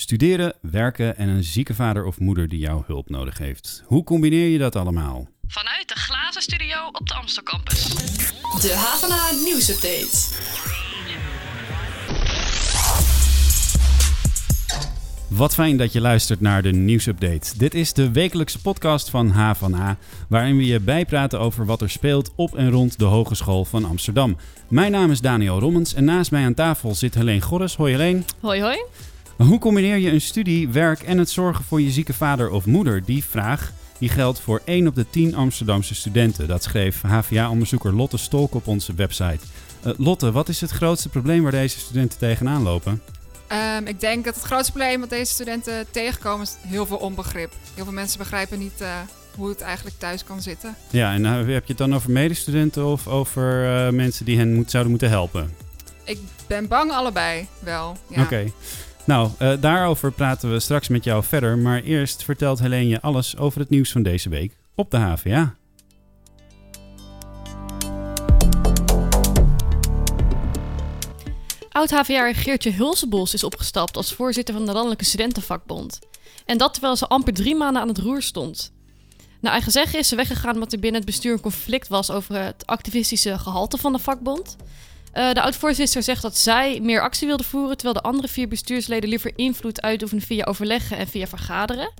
Studeren, werken en een zieke vader of moeder die jouw hulp nodig heeft. Hoe combineer je dat allemaal? Vanuit de glazen studio op de Amstel Campus. De Havana nieuwsupdate. Wat fijn dat je luistert naar de nieuwsupdate. Dit is de wekelijkse podcast van H van A, waarin we je bijpraten over wat er speelt op en rond de Hogeschool van Amsterdam. Mijn naam is Daniel Rommens en naast mij aan tafel zit Helene Gorres. Hoi Helene. Hoi hoi. Hoe combineer je een studie, werk en het zorgen voor je zieke vader of moeder? Die vraag die geldt voor 1 op de 10 Amsterdamse studenten. Dat schreef HVA-onderzoeker Lotte Stolk op onze website. Uh, Lotte, wat is het grootste probleem waar deze studenten tegenaan lopen? Um, ik denk dat het grootste probleem wat deze studenten tegenkomen is heel veel onbegrip. Heel veel mensen begrijpen niet uh, hoe het eigenlijk thuis kan zitten. Ja, en uh, heb je het dan over medestudenten of over uh, mensen die hen moet, zouden moeten helpen? Ik ben bang allebei wel. Ja. Oké. Okay. Nou, daarover praten we straks met jou verder. Maar eerst vertelt Helene je alles over het nieuws van deze week op de HVA. Oud-HVA Geertje Hulsebos is opgestapt als voorzitter van de Landelijke Studentenvakbond. En dat terwijl ze amper drie maanden aan het roer stond. Naar eigen zeggen is ze weggegaan omdat er binnen het bestuur een conflict was over het activistische gehalte van de vakbond. Uh, de oud-voorzitter zegt dat zij meer actie wilde voeren, terwijl de andere vier bestuursleden liever invloed uitoefenen via overleggen en via vergaderen.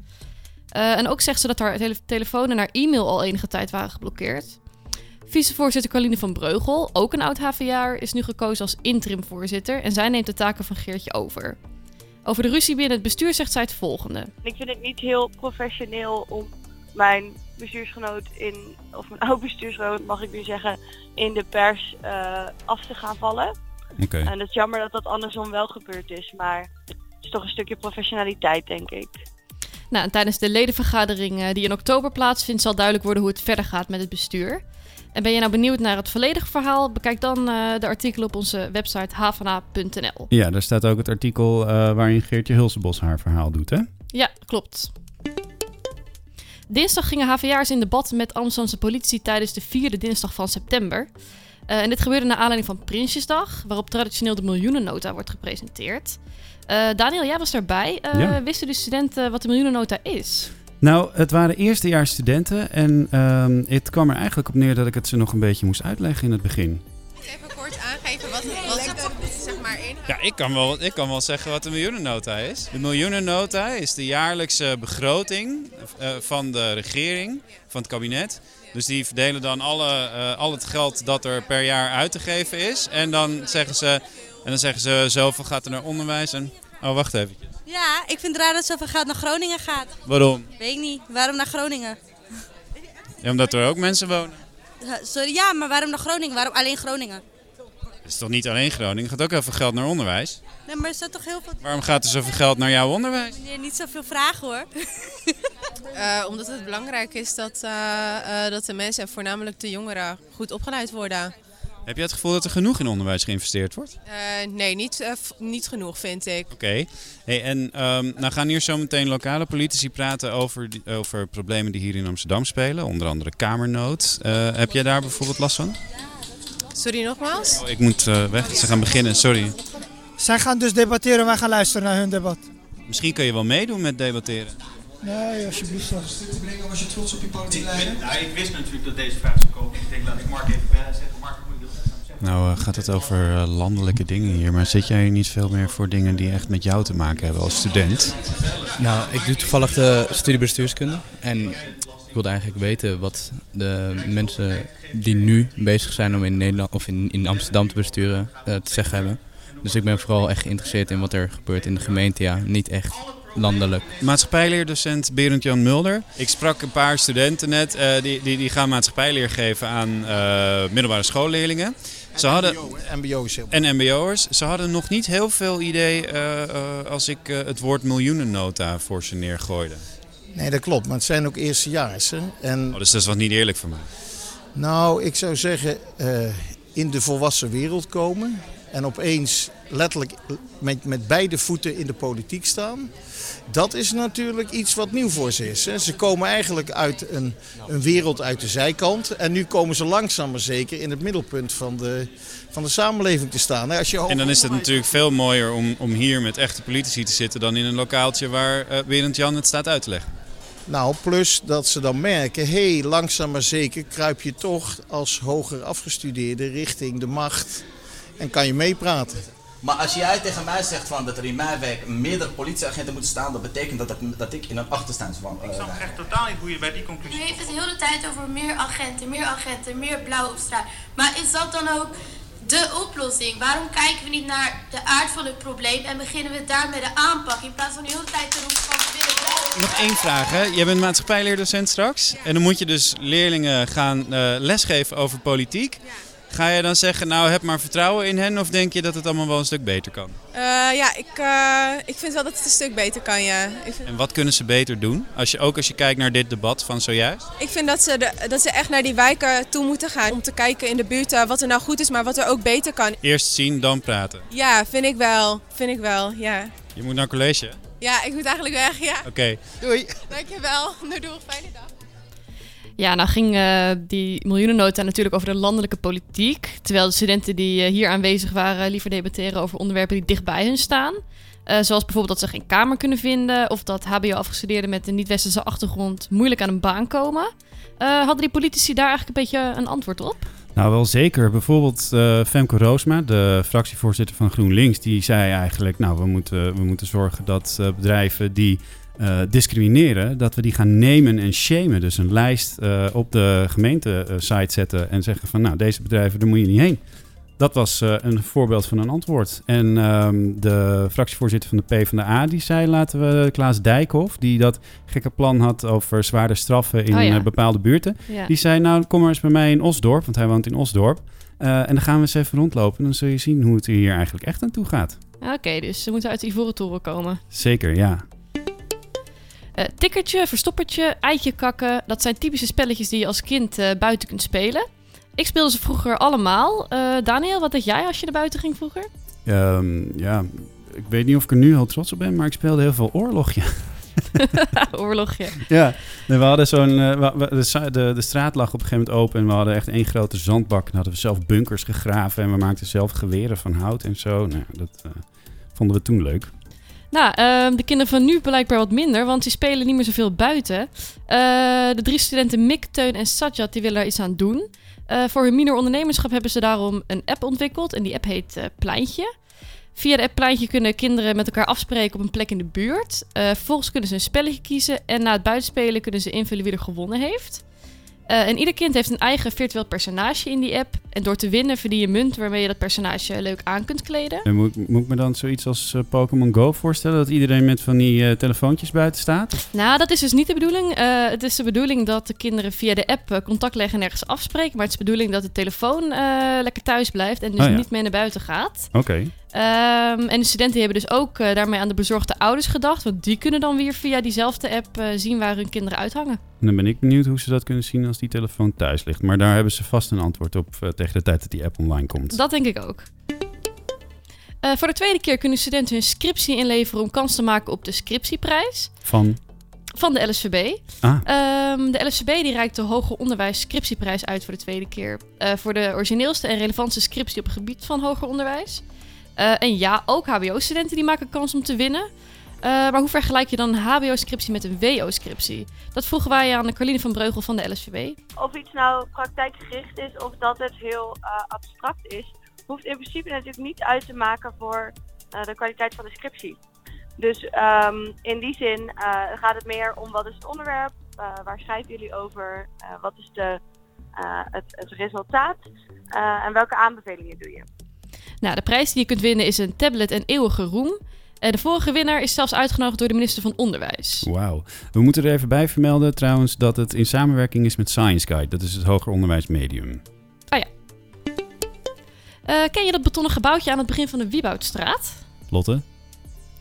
Uh, en ook zegt ze dat haar tele telefoon en haar e-mail al enige tijd waren geblokkeerd. Vicevoorzitter Caroline van Breugel, ook een oud HVA'er, is nu gekozen als interim-voorzitter en zij neemt de taken van Geertje over. Over de ruzie binnen het bestuur zegt zij het volgende. Ik vind het niet heel professioneel om mijn bestuursgenoot in, of mijn oude bestuursgenoot mag ik nu zeggen, in de pers uh, af te gaan vallen. Okay. En het is jammer dat dat andersom wel gebeurd is, maar het is toch een stukje professionaliteit, denk ik. Nou, en tijdens de ledenvergadering die in oktober plaatsvindt, zal duidelijk worden hoe het verder gaat met het bestuur. En ben je nou benieuwd naar het volledige verhaal? Bekijk dan uh, de artikelen op onze website havana.nl. Ja, daar staat ook het artikel uh, waarin Geertje Hulsebos haar verhaal doet, hè? Ja, klopt. Dinsdag gingen HVA'ers in debat met Amsterdamse politie tijdens de vierde dinsdag van september. Uh, en dit gebeurde naar aanleiding van Prinsjesdag, waarop traditioneel de miljoenennota wordt gepresenteerd. Daniel, jij was daarbij. Ja. Wisten de studenten wat de miljoenennota is? Nou, het waren eerstejaars studenten en um, het kwam er eigenlijk op neer dat ik het ze nog een beetje moest uitleggen in het begin. Even kort aangeven wat, wat het Ja, ik kan, wel, ik kan wel zeggen wat de miljoenennota is. De miljoenennota is de jaarlijkse begroting uh, van de regering, van het kabinet. Dus die verdelen dan alle, uh, al het geld dat er per jaar uit te geven is. En dan zeggen ze, en dan zeggen ze zoveel gaat er naar onderwijs en... Oh, wacht even. Ja, ik vind het raar dat zoveel geld naar Groningen gaat. Waarom? Weet ik niet. Waarom naar Groningen? Ja, omdat er ook mensen wonen. Sorry, ja, maar waarom naar Groningen? Waarom alleen Groningen? Het is toch niet alleen Groningen? Er gaat ook heel veel geld naar onderwijs. Nee, maar er staat toch heel veel... Waarom gaat er zoveel geld naar jouw onderwijs? Nee, niet zoveel vragen hoor. uh, omdat het belangrijk is dat, uh, uh, dat de mensen, en voornamelijk de jongeren, goed opgeleid worden. Heb je het gevoel dat er genoeg in onderwijs geïnvesteerd wordt? Uh, nee, niet, uh, niet genoeg vind ik. Oké. Okay. Hey, en um, nou gaan hier zo meteen lokale politici praten over, die, over problemen die hier in Amsterdam spelen. Onder andere kamernood. Uh, heb jij daar bijvoorbeeld last van? Sorry, nogmaals? Oh, ik moet weg. Ze gaan beginnen, sorry. Zij gaan dus debatteren, wij gaan luisteren naar hun debat. Misschien kun je wel meedoen met debatteren. Nee, alsjeblieft toch. Was je trots op je politiek leider? Nou, ik wist natuurlijk dat deze vraag zou komen. Ik denk, laat ik Mark even bellen zeggen. Mark, nou uh, gaat het over uh, landelijke dingen hier, maar zit jij hier niet veel meer voor dingen die echt met jou te maken hebben als student? Nou, ik doe toevallig de studie bestuurskunde en ik wilde eigenlijk weten wat de mensen die nu bezig zijn om in Nederland of in, in Amsterdam te besturen uh, te zeggen hebben. Dus ik ben vooral echt geïnteresseerd in wat er gebeurt in de gemeente, ja, niet echt landelijk. Maatschappijleerdocent Berend Jan Mulder. Ik sprak een paar studenten net, uh, die, die, die gaan maatschappijleer geven aan uh, middelbare schoolleerlingen. Ze hadden, MBO's. En MBO'ers. Ze hadden nog niet heel veel idee uh, als ik het woord miljoenennota voor ze neergooide. Nee, dat klopt. Maar het zijn ook eerstejaars. Hè? En... Oh, dus dat is wat niet eerlijk voor mij. Nou, ik zou zeggen, in de volwassen wereld komen en opeens letterlijk met, met beide voeten in de politiek staan. Dat is natuurlijk iets wat nieuw voor ze is. Hè. Ze komen eigenlijk uit een, een wereld uit de zijkant. En nu komen ze langzaam maar zeker in het middelpunt van de, van de samenleving te staan. Als je En dan is het natuurlijk veel mooier om, om hier met echte politici te zitten dan in een lokaaltje waar eh Berend Jan het staat uit te leggen. Nou, plus dat ze dan merken, hé, hey, langzaam maar zeker kruip je toch als hoger afgestudeerde richting de macht en kan je meepraten. Maar als jij tegen mij zegt van dat er in mijn werk meerdere politieagenten moeten staan, dat betekent dat, ik- dat ik in een achterstandswand Ik snap echt totaal niet hoe je bij die U conclusie heeft het de hele tijd over meer agenten, meer agenten, meer blauw op straat. Maar is dat dan ook de oplossing? Waarom kijken we niet naar de aard van het probleem en beginnen we daar met de aanpak in plaats van de hele tijd te roepen van willen? Nog één vraag. Hè? Jij bent maatschappijleerdocent straks. En dan moet je dus leerlingen gaan eh, lesgeven over politiek. Ga je dan zeggen, nou heb maar vertrouwen in hen? Of denk je dat het allemaal wel een stuk beter kan? Eh, ja, ik, eh, ik vind wel dat het een stuk beter kan, ja. Vind, En wat kunnen ze beter doen? Als je, ook als je kijkt naar dit debat van zojuist. ik vind dat, ze de, dat ze echt naar die wijken toe moeten gaan om te kijken in de buurt eh, wat er nou goed is, maar wat er ook beter kan. Eerst zien, dan praten. Ja, vind ik wel. Vind ik wel, ja. Je moet naar college. hè? Ja, ik moet eigenlijk weg, ja. Oké. Doei. Dankjewel. Doei, doei. Fijne dag. Ja, nou ging eh, die miljoenennota natuurlijk over de landelijke politiek. Terwijl de studenten die eh, hier aanwezig waren liever debatteren over onderwerpen die dicht bij hun staan. Eh, zoals bijvoorbeeld dat ze geen kamer kunnen vinden. Of dat HBO-afgestudeerden met een niet-westerse achtergrond moeilijk aan een baan komen. Eh, hadden die politici daar eigenlijk een beetje een antwoord op? Nou, wel zeker. Bijvoorbeeld eh, Femke Roosma, de fractievoorzitter van GroenLinks, die zei eigenlijk: Nou, we moeten, we moeten zorgen dat eh, bedrijven die eh, discrimineren, dat we die gaan nemen en shamen. Dus een lijst eh, op de gemeente-site zetten en zeggen: van nou, deze bedrijven, daar moet je niet heen. Dat was eh, een voorbeeld van een antwoord. En ehm, de fractievoorzitter van de PvdA, die zei, laten we Klaas Dijkhoff, die dat gekke plan had over zwaarder straffen in Oh ja. bepaalde buurten. Ja. Die zei, nou kom maar eens bij mij in Osdorp, want hij woont in Osdorp. En dan gaan we eens even rondlopen. Dan zul je zien hoe het er hier eigenlijk echt aan toe gaat. Oké, dus ze moeten uit de Ivoren Toren komen. Zeker, ja. Eh, tikkertje, verstoppertje, eitje kakken. Dat zijn typische spelletjes die je als kind eh, buiten kunt spelen. Ik speelde ze vroeger allemaal. Eh, Daniel, wat deed jij als je naar buiten ging vroeger? Ehm, ja, ik weet niet of ik er nu heel trots op ben, maar ik speelde heel veel oorlogje. Oorlogje. Ja, we hadden zo'n. de, de, de straat lag op een gegeven moment open en we hadden echt één grote zandbak. En hadden we zelf bunkers gegraven en we maakten zelf geweren van hout en zo. Nou, dat vonden we toen leuk. Nou, ehm, de kinderen van nu blijkbaar wat minder, want die spelen niet meer zoveel buiten. Eh, de drie studenten Mick, Teun en Sajjad die willen daar iets aan doen. Eh, voor hun minor ondernemerschap hebben ze daarom een app ontwikkeld en die app heet eh, Pleintje. Via de app Pleintje kunnen kinderen met elkaar afspreken op een plek in de buurt. Vervolgens kunnen ze een spelletje kiezen en na het buitenspelen kunnen ze invullen wie er gewonnen heeft. Eh, en ieder kind heeft een eigen virtueel personage in die app. En door te winnen verdien je munt waarmee je dat personage leuk aan kunt kleden. En moet, moet ik me dan zoiets als eh, Pokémon Go voorstellen? Dat iedereen met van die eh, telefoontjes buiten staat? Nou, dat is dus niet de bedoeling. Het is de bedoeling dat de kinderen via de app contact leggen en ergens afspreken. Maar het is de bedoeling dat de telefoon lekker thuis blijft en dus Oh ja. niet mee naar buiten gaat. Oké. Ehm, en de studenten hebben dus ook eh, daarmee aan de bezorgde ouders gedacht. Want die kunnen dan weer via diezelfde app eh, zien waar hun kinderen uithangen. En dan ben ik benieuwd hoe ze dat kunnen zien als die telefoon thuis ligt. Maar daar hebben ze vast een antwoord op eh, tegen de tijd dat die app online komt. Dat denk ik ook. Voor de tweede keer kunnen studenten hun scriptie inleveren om kans te maken op de scriptieprijs. Van. Van de LSVB. Ah. Ehm, de LSVB die reikt de Hoger Onderwijs Scriptieprijs uit voor de tweede keer. voor de origineelste en relevantste scriptie op het gebied van hoger onderwijs. Eh, en ja, ook HBO-studenten die maken kans om te winnen. Eh, maar hoe vergelijk je dan een HBO-scriptie met een WO-scriptie? Dat vroegen wij aan Carline van Breugel van de LSVB. Of iets nou praktijkgericht is of dat het heel eh, abstract is, hoeft in principe natuurlijk niet uit te maken voor de kwaliteit van de scriptie. Dus ehm, in die zin gaat het meer om wat is het onderwerp, waar schrijven jullie over, wat is de, het, het resultaat en welke aanbevelingen doe je. Nou, de prijs die je kunt winnen is een tablet en eeuwige roem. En de vorige winnaar is zelfs uitgenodigd door de minister van Onderwijs. Wauw. We moeten er even bij vermelden trouwens dat het in samenwerking is met Science Guide. Dat is het hoger onderwijsmedium. Oh ja. Eh, ken je dat betonnen gebouwtje aan het begin van de Wieboudstraat? Lotte,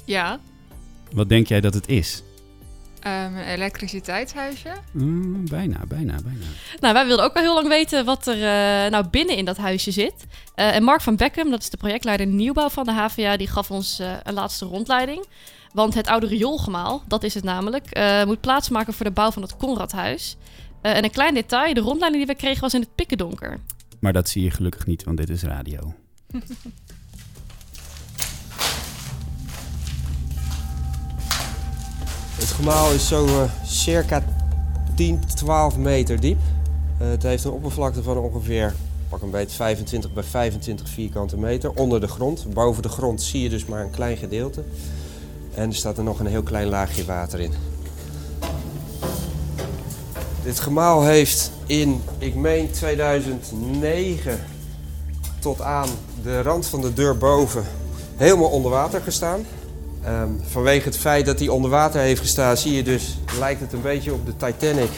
Ja. wat denk jij dat het is? Ehm, een elektriciteitshuisje. Mm, bijna, bijna, bijna. Nou, wij wilden ook al heel lang weten wat er eh, nou binnen in dat huisje zit. Eh, en Mark van Beckham, dat is de projectleider nieuwbouw van de HVA, die gaf ons eh, een laatste rondleiding. Want het oude rioolgemaal, dat is het namelijk, eh, moet plaatsmaken voor de bouw van het Conradhuis. Eh, en een klein detail, de rondleiding die we kregen was in het pikkendonker. Maar dat zie je gelukkig niet, want dit is radio. Het gemaal is zo eh, circa 10, 12 meter diep. Eh, het heeft een oppervlakte van ongeveer pak een beetje 25 bij 25 vierkante meter onder de grond. Boven de grond zie je dus maar een klein gedeelte. En er staat er nog een heel klein laagje water in. Dit gemaal heeft in, ik meen 2009 tot aan de rand van de deur boven helemaal onder water gestaan. Ehm, vanwege het feit dat hij onder water heeft gestaan, zie je dus, lijkt het een beetje op de Titanic.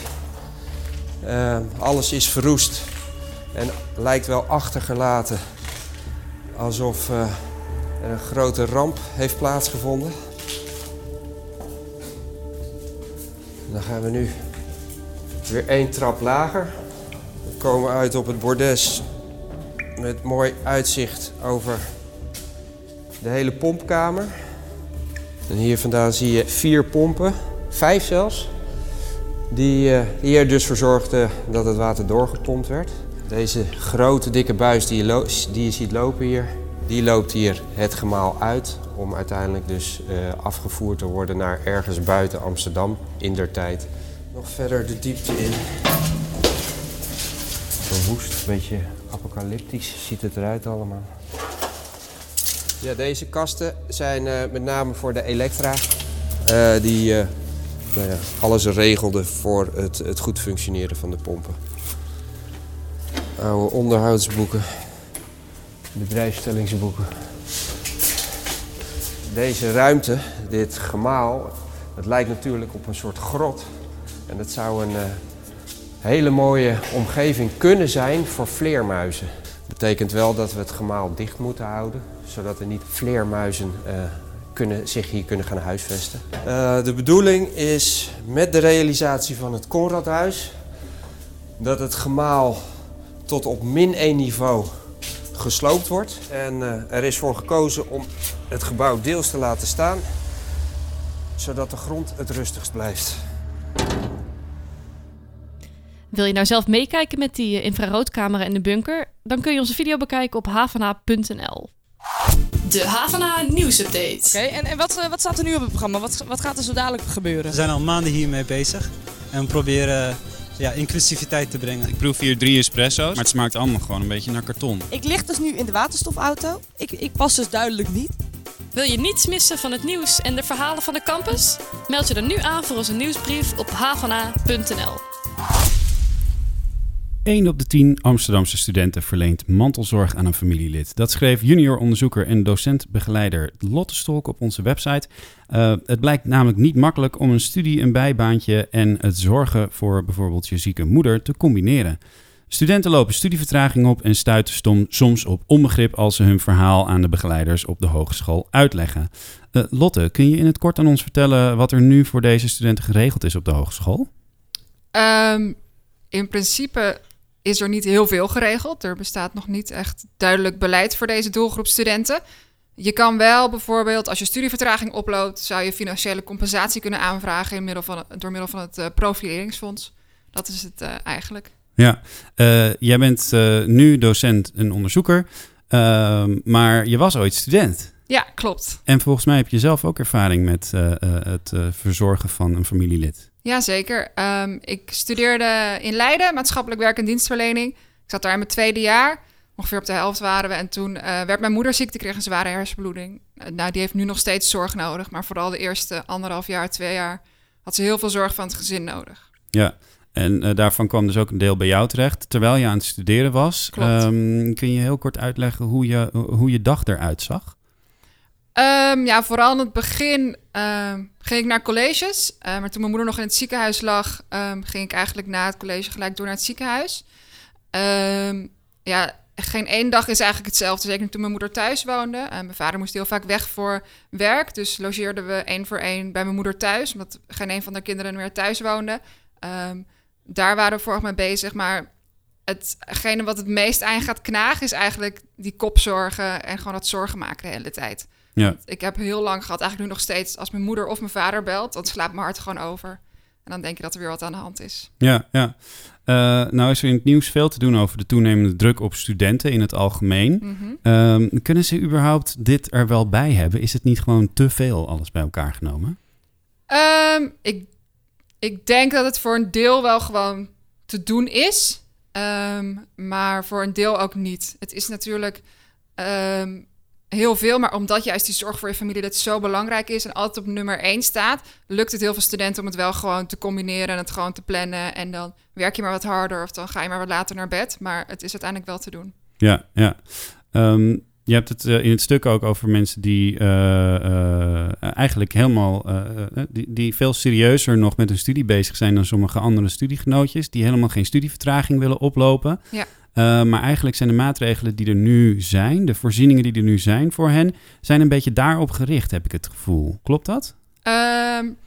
Ehm, alles is verroest en lijkt wel achtergelaten. Alsof eh, er een grote ramp heeft plaatsgevonden. En dan gaan we nu weer één trap lager. We komen uit op het bordes met mooi uitzicht over de hele pompkamer. En hier vandaan zie je vier pompen, vijf zelfs, die, eh, die er dus voor zorgden dat het water doorgepompt werd. Deze grote dikke buis die je, die je ziet lopen hier, die loopt hier het gemaal uit om uiteindelijk dus eh, afgevoerd te worden naar ergens buiten Amsterdam in der tijd. Nog verder de diepte in. Verwoest, een beetje apocalyptisch ziet het eruit allemaal. Ja, deze kasten zijn eh, met name voor de Elektra. eh, die eh, nou ja, alles regelde voor het, het goed functioneren van de pompen. Oude onderhoudsboeken, bedrijfsstellingsboeken. Deze ruimte, dit gemaal, het lijkt natuurlijk op een soort grot. En het zou een hele mooie omgeving kunnen zijn voor vleermuizen. Betekent wel dat we het gemaal dicht moeten houden, zodat er niet vleermuizen eh, kunnen, zich hier kunnen gaan huisvesten. Eh, de bedoeling is met de realisatie van het Conradhuis dat het gemaal tot op min 1 niveau gesloopt wordt. En eh, er is voor gekozen om het gebouw deels te laten staan, zodat de grond het rustigst blijft. Wil je nou zelf meekijken met die infraroodcamera in de bunker? Dan kun je onze video bekijken op havana.nl. De Havana nieuwsupdate. Oké, en, en wat, eh, wat staat er nu op het programma? Wat, wat gaat er zo dadelijk gebeuren? We zijn al maanden hiermee bezig en we proberen ja, inclusiviteit te brengen. Ik proef hier drie espresso's, maar het smaakt allemaal gewoon een beetje naar karton. Ik lig dus nu in de waterstofauto. Ik, ik pas dus duidelijk niet. Wil je niets missen van het nieuws en de verhalen van de campus? Meld je dan nu aan voor onze nieuwsbrief op havana.nl. 1 op de 10 Amsterdamse studenten verleent mantelzorg aan een familielid. Dat schreef junior onderzoeker en docent-begeleider Lotte Stolk op onze website. Uh, het blijkt namelijk niet makkelijk om een studie, een bijbaantje en het zorgen voor bijvoorbeeld je zieke moeder te combineren. Studenten lopen studievertraging op en stuiten soms op onbegrip als ze hun verhaal aan de begeleiders op de hogeschool uitleggen. Uh, Lotte, kun je in het kort aan ons vertellen wat er nu voor deze studenten geregeld is op de hogeschool? Um, in principe is er niet heel veel geregeld. Er bestaat nog niet echt duidelijk beleid voor deze doelgroep studenten. Je kan wel bijvoorbeeld, als je studievertraging oploopt, zou je financiële compensatie kunnen aanvragen in middel van, door middel van het uh, profileringsfonds. Dat is het uh, eigenlijk. Ja, uh, jij bent nu docent en onderzoeker, ehm, maar je was ooit student. Ja, klopt. En volgens mij heb je zelf ook ervaring met het verzorgen van een familielid. Jazeker. Um, ik studeerde in Leiden, maatschappelijk werk en dienstverlening. Ik zat daar in mijn tweede jaar. Ongeveer op de helft waren we. En toen uh, werd mijn moeder ziek. Die kreeg een zware hersenbloeding. Uh, nou, die heeft nu nog steeds zorg nodig. Maar vooral de eerste anderhalf jaar, twee jaar... had ze heel veel zorg van het gezin nodig. Ja, en uh, daarvan kwam dus ook een deel bij jou terecht... terwijl je aan het studeren was. Um, kun je heel kort uitleggen hoe je, hoe je dag eruit zag? Um, ja, vooral in het begin um, ging ik naar colleges. Uh, maar toen mijn moeder nog in het ziekenhuis lag, um, ging ik eigenlijk na het college gelijk door naar het ziekenhuis. ja, geen één dag is eigenlijk hetzelfde. Zeker toen mijn moeder thuis woonde. En mijn vader moest heel vaak weg voor werk. Dus logeerden we één voor één bij mijn moeder thuis. Omdat geen een van de kinderen meer thuis woonde. Ehm, daar waren we vorig mee bezig. Maar hetgene wat het meest aan gaat knagen... is eigenlijk die kopzorgen en gewoon dat zorgen maken de hele tijd. Ja. Ik heb heel lang gehad, eigenlijk nu nog steeds... als mijn moeder of mijn vader belt, dan slaapt mijn hart gewoon over. En dan denk je dat er weer wat aan de hand is. Ja, ja. Uh, nou is er in het nieuws veel te doen over de toenemende druk op studenten in het algemeen. Mhm. Ehm, kunnen ze überhaupt dit er wel bij hebben? Is het niet gewoon te veel alles bij elkaar genomen? Ehm, ik, ik denk dat het voor een deel wel gewoon te doen is. Ehm, maar voor een deel ook niet. Het is natuurlijk heel veel, maar omdat juist die zorg voor je familie dat zo belangrijk is en altijd op nummer één staat, lukt het heel veel studenten om het wel gewoon te combineren en het gewoon te plannen. En dan werk je maar wat harder of dan ga je maar wat later naar bed. Maar het is uiteindelijk wel te doen. Ja, ja. Ehm, je hebt het eh, in het stuk ook over mensen die eh, eh, eigenlijk helemaal, die, die veel serieuzer nog met hun studie bezig zijn dan sommige andere studiegenootjes, die helemaal geen studievertraging willen oplopen. Ja. Maar eigenlijk zijn de maatregelen die er nu zijn, de voorzieningen die er nu zijn voor hen, zijn een beetje daarop gericht, heb ik het gevoel. Klopt dat? Um,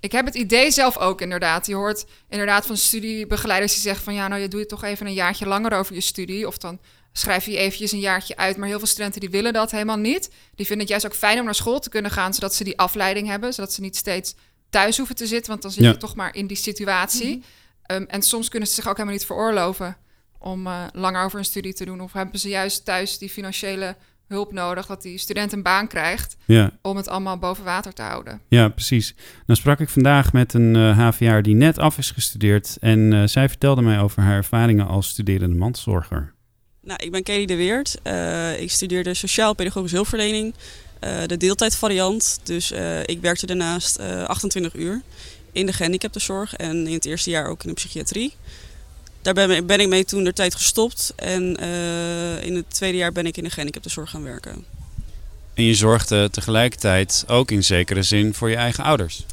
ik heb het idee zelf ook inderdaad. Je hoort inderdaad van studiebegeleiders die zeggen van ja, nou je doet het toch even een jaartje langer over je studie. Of dan schrijf je eventjes een jaartje uit. Maar heel veel studenten die willen dat helemaal niet. Die vinden het juist ook fijn om naar school te kunnen gaan, zodat ze die afleiding hebben. Zodat ze niet steeds thuis hoeven te zitten, want dan zit Ja. je toch maar in die situatie. Um, en soms kunnen ze zich ook helemaal niet veroorloven om uh, langer over een studie te doen. Of hebben ze juist thuis die financiële hulp nodig, dat die student een baan krijgt Ja. om het allemaal boven water te houden. Ja, precies. Dan sprak ik vandaag met een eh HVA die net af is gestudeerd. En eh, zij vertelde mij over haar ervaringen als studerende mantelzorger. Nou, ik ben Kelly de Weert. Eh, ik studeerde sociaal-pedagogische hulpverlening, eh, de deeltijdvariant. Dus eh, ik werkte daarnaast eh, 28 uur in de gehandicaptenzorg en in het eerste jaar ook in de psychiatrie. Daar ben, ben ik mee toen de tijd gestopt en in het tweede jaar ben ik in de gehandicaptenzorg gaan werken. En je zorgde tegelijkertijd ook in zekere zin voor je eigen ouders.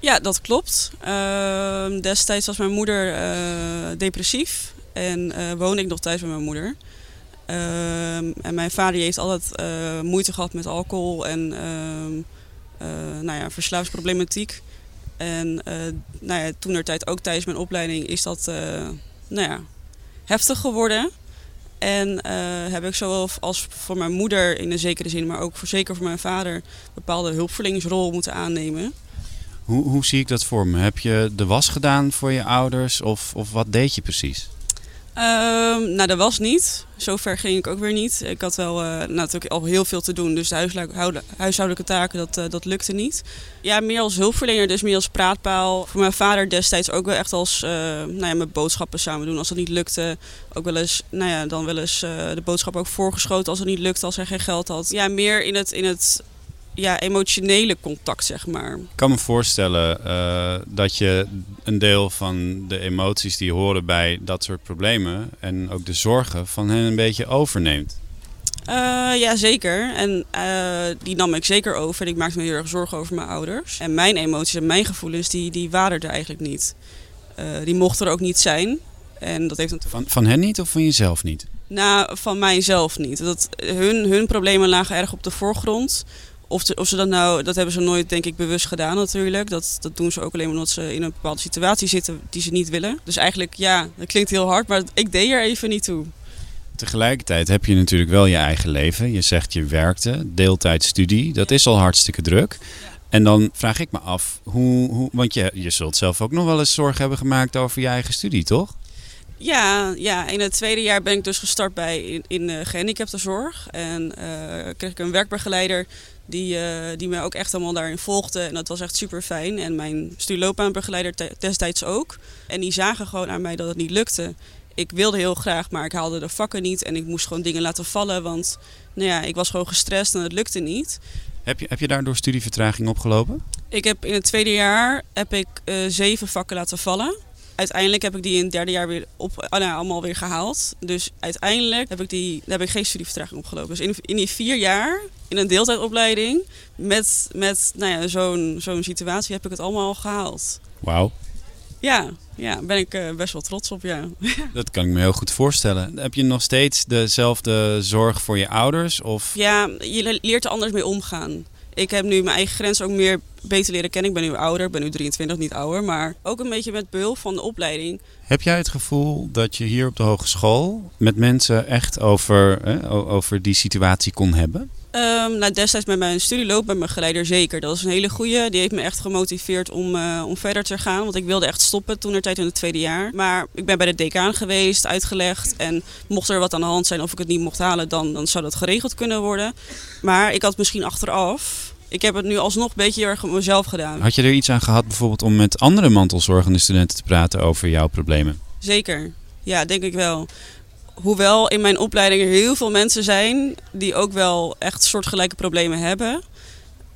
Ja, dat klopt. Ehm, destijds was mijn moeder depressief en eh, woonde ik nog thuis bij mijn moeder. Ehm, en mijn vader heeft altijd eh, moeite gehad met alcohol en eh, nou ja, verslavingsproblematiek. En nou ja, toen er tijd ook tijdens mijn opleiding is dat nou ja, heftig geworden. En heb ik zowel als voor mijn moeder in een zekere zin, maar ook voor, zeker voor mijn vader, een bepaalde hulpverleningsrol moeten aannemen. Hoe, hoe zie ik dat voor me? Heb je de was gedaan voor je ouders of, of wat deed je precies? Ehm, nou, dat was niet. Zover ging ik ook weer niet. Ik had wel eh, natuurlijk al heel veel te doen, dus de huishoudelijke taken, dat, eh, dat lukte niet. Ja, meer als hulpverlener, dus meer als praatpaal. Voor mijn vader destijds ook wel echt als, eh, nou ja, met boodschappen samen doen. Als dat niet lukte, ook wel eens, nou ja, dan wel eens de boodschap ook voorgeschoten als het niet lukte, als hij geen geld had. Ja, meer in het, in het ja, emotionele contact, zeg maar. Ik kan me voorstellen eh, dat je een deel van de emoties die horen bij dat soort problemen en ook de zorgen van hen een beetje overneemt. Eh, ja, zeker. En eh, die nam ik zeker over. En ik maakte me heel erg zorgen over mijn ouders. En mijn emoties en mijn gevoelens, die, die waren er eigenlijk niet. Die mochten er ook niet zijn. En dat heeft. Van, van hen niet of van jezelf niet? Nou, van mijzelf niet. Dat, hun, hun problemen lagen erg op de voorgrond. Of, ze- of ze dat nou, dat hebben ze nooit denk ik bewust gedaan natuurlijk. Dat, dat doen ze ook alleen maar omdat ze in een bepaalde situatie zitten die ze niet willen. Dus eigenlijk, ja, dat klinkt heel hard, maar ik deed er even niet toe. Tegelijkertijd heb je natuurlijk wel je eigen leven. Je zegt je werkte, deeltijdstudie, dat is al hartstikke druk. En dan vraag ik me af, hoe, hoe, want je, je zult zelf ook nog wel eens zorgen hebben gemaakt over je eigen studie, toch? Ja, ja, in het tweede jaar ben ik dus gestart bij in, in de gehandicaptenzorg. En eh, kreeg ik een werkbegeleider die, eh, die mij ook echt allemaal daarin volgde. En dat was echt super fijn. En mijn studieloopbaanbegeleider te- destijds ook. En die zagen gewoon aan mij dat het niet lukte. Ik wilde heel graag, maar ik haalde de vakken niet. En ik moest gewoon dingen laten vallen, want nou ja, ik was gewoon gestrest en het lukte niet. Heb je, heb je daardoor studievertraging opgelopen? Ik heb in het tweede jaar heb ik eh, zeven vakken laten vallen. Uiteindelijk heb ik die in het derde jaar weer op, ah, nou, allemaal weer gehaald. Dus uiteindelijk heb ik, die, heb ik geen studievertraging opgelopen. Dus in, in die vier jaar, in een deeltijdopleiding, met, met nou ja, zo'n zo'n situatie heb ik het allemaal al gehaald. Wauw. Ja, ja ben ik eh, best wel trots op, ja. Dat kan ik me heel goed voorstellen. Heb je nog steeds dezelfde zorg voor je ouders? Of... Ja, je le- leert er anders mee omgaan. Ik heb nu mijn eigen grens ook meer beter leren kennen. Ik ben nu ouder, ben nu 23, niet ouder. Maar ook een beetje met behulp van de opleiding. Heb jij het gevoel dat je hier op de hogeschool met mensen echt over, over die situatie kon hebben? Ehm, nou, destijds met mijn studieloop, met mijn geleider zeker. Dat was een hele goeie. Die heeft me echt gemotiveerd om, eh, om verder te gaan. Want ik wilde echt stoppen toen er tijd in het tweede jaar. Maar ik ben bij de decaan geweest, uitgelegd. En mocht er wat aan de hand zijn of ik het niet mocht halen, dan, dan zou dat geregeld kunnen worden. Maar ik had misschien achteraf. Ik heb het nu alsnog een beetje erg op mezelf gedaan. Had je er iets aan gehad bijvoorbeeld om met andere mantelzorgende studenten te praten over jouw problemen? Zeker, ja, denk ik wel. Hoewel in mijn opleiding er heel veel mensen zijn die ook wel echt soortgelijke problemen hebben.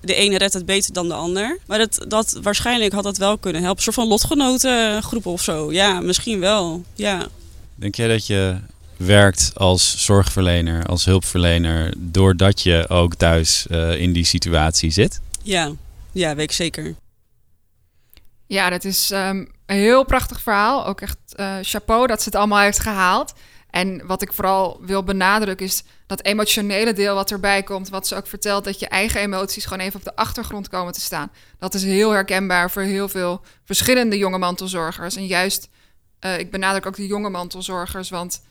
De ene redt het beter dan de ander. Maar dat, dat, waarschijnlijk had dat wel kunnen helpen. Een soort van lotgenotengroepen of zo. Ja, misschien wel. Ja. Denk jij dat je werkt als zorgverlener, als hulpverlener, doordat je ook thuis eh, in die situatie zit? Ja, ja weet ik zeker. Ja, dat is ehm, een heel prachtig verhaal. Ook echt eh, chapeau dat ze het allemaal heeft gehaald. En wat ik vooral wil benadrukken is dat emotionele deel wat erbij komt. Wat ze ook vertelt, dat je eigen emoties gewoon even op de achtergrond komen te staan. Dat is heel herkenbaar voor heel veel verschillende jonge mantelzorgers. En juist, eh, ik benadruk ook de jonge mantelzorgers, want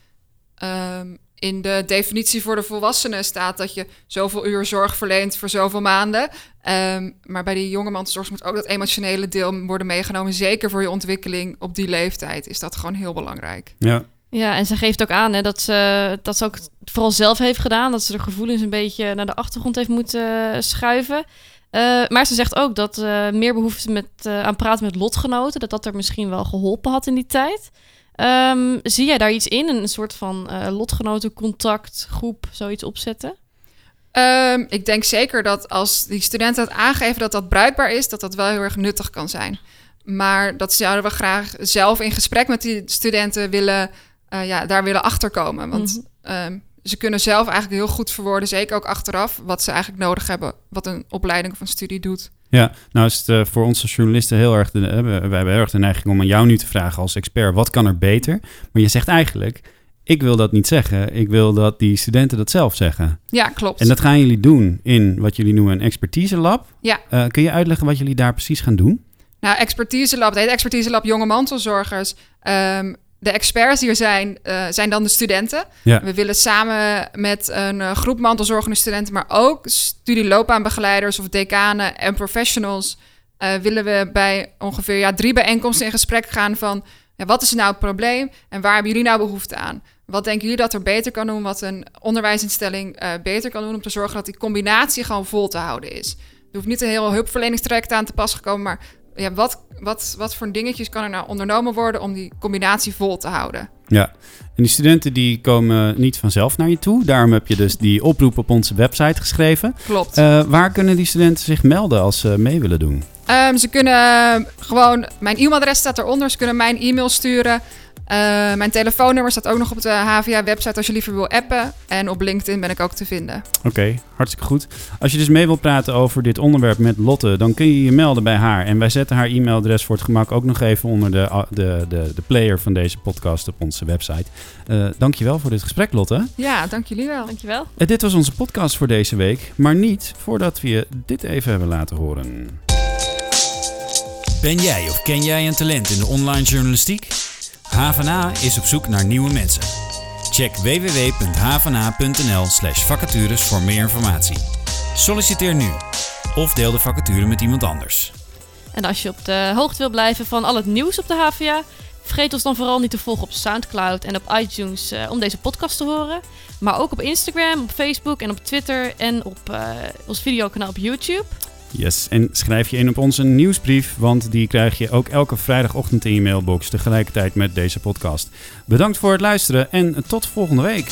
ehm, in de definitie voor de volwassenen staat dat je zoveel uur zorg verleent voor zoveel maanden. Ehm, maar bij die jonge mantelzorgers moet ook dat emotionele deel worden meegenomen. Zeker voor je ontwikkeling op die leeftijd is dat gewoon heel belangrijk. Ja. Ja, en ze geeft ook aan hè, dat, ze, dat ze ook vooral zelf heeft gedaan. Dat ze de gevoelens een beetje naar de achtergrond heeft moeten eh, schuiven. Eh, maar ze zegt ook dat eh, meer behoefte met, aan praten met lotgenoten... dat dat er misschien wel geholpen had in die tijd. Ehm, zie jij daar iets in? Een soort van eh lotgenotencontactgroep, zoiets opzetten? Ehm, ik denk zeker dat als die studenten het aangeven dat dat bruikbaar is, dat dat wel heel erg nuttig kan zijn. Maar dat zouden we graag zelf in gesprek met die studenten willen, eh, ja, daar willen achterkomen. Want ehm, ze kunnen zelf eigenlijk heel goed verwoorden, zeker ook achteraf, wat ze eigenlijk nodig hebben, wat een opleiding of een studie doet. Ja, nou is het eh, voor onze journalisten heel erg... De, eh, we, we hebben heel erg de neiging om aan jou nu te vragen als expert... wat kan er beter? Maar je zegt eigenlijk... ik wil dat niet zeggen. Ik wil dat die studenten dat zelf zeggen. Ja, klopt. En dat gaan jullie doen in wat jullie noemen een expertise-lab. Ja. Eh, kun je uitleggen wat jullie daar precies gaan doen? Nou, Expertise Lab, het heet Expertise Lab Jonge Mantelzorgers. Ehm, de experts die er zijn, eh, zijn dan de studenten. Ja. We willen samen met een eh, groep mantelzorgende studenten, maar ook studieloopbaanbegeleiders of decanen en professionals, eh, willen we bij ongeveer ja, drie bijeenkomsten in gesprek gaan van ja, wat is nou het probleem en waar hebben jullie nou behoefte aan? Wat denken jullie dat er beter kan doen, wat een onderwijsinstelling beter kan doen om te zorgen dat die combinatie gewoon vol te houden is? Er hoeft niet een heel hulpverleningstraject aan te pas gekomen, maar ja, wat, wat, wat voor dingetjes kan er nou ondernomen worden om die combinatie vol te houden? Ja, en die studenten die komen niet vanzelf naar je toe. Daarom heb je dus die oproep op onze website geschreven. Klopt. Eh, waar kunnen die studenten zich melden als ze mee willen doen? Ehm, ze kunnen gewoon, mijn e-mailadres staat eronder, ze kunnen mijn e-mail sturen. Eh, mijn telefoonnummer staat ook nog op de HVA-website als je liever wil appen. En op LinkedIn ben ik ook te vinden. Oké, hartstikke goed. Als je dus mee wilt praten over dit onderwerp met Lotte, dan kun je je melden bij haar. En wij zetten haar e-mailadres voor het gemak ook nog even onder de, de, de, de player van deze podcast op onze website. Uh, dankjewel voor dit gesprek, Lotte. Ja, dank jullie wel. Dankjewel. Uh, dit was onze podcast voor deze week, maar niet voordat we je dit even hebben laten horen. Ben jij of ken jij een talent in de online journalistiek? HVA is op zoek naar nieuwe mensen. Check www.hvna.nl slash vacatures voor meer informatie. Solliciteer nu of deel de vacature met iemand anders. En als je op de hoogte wil blijven van al het nieuws op de HVA, vergeet ons dan vooral niet te volgen op Soundcloud en op iTunes uh, om deze podcast te horen. Maar ook op Instagram, op Facebook en op Twitter en op uh, ons videokanaal op YouTube. Yes, en schrijf je in op onze nieuwsbrief, want die krijg je ook elke vrijdagochtend in je mailbox tegelijkertijd met deze podcast. Bedankt voor het luisteren en tot volgende week.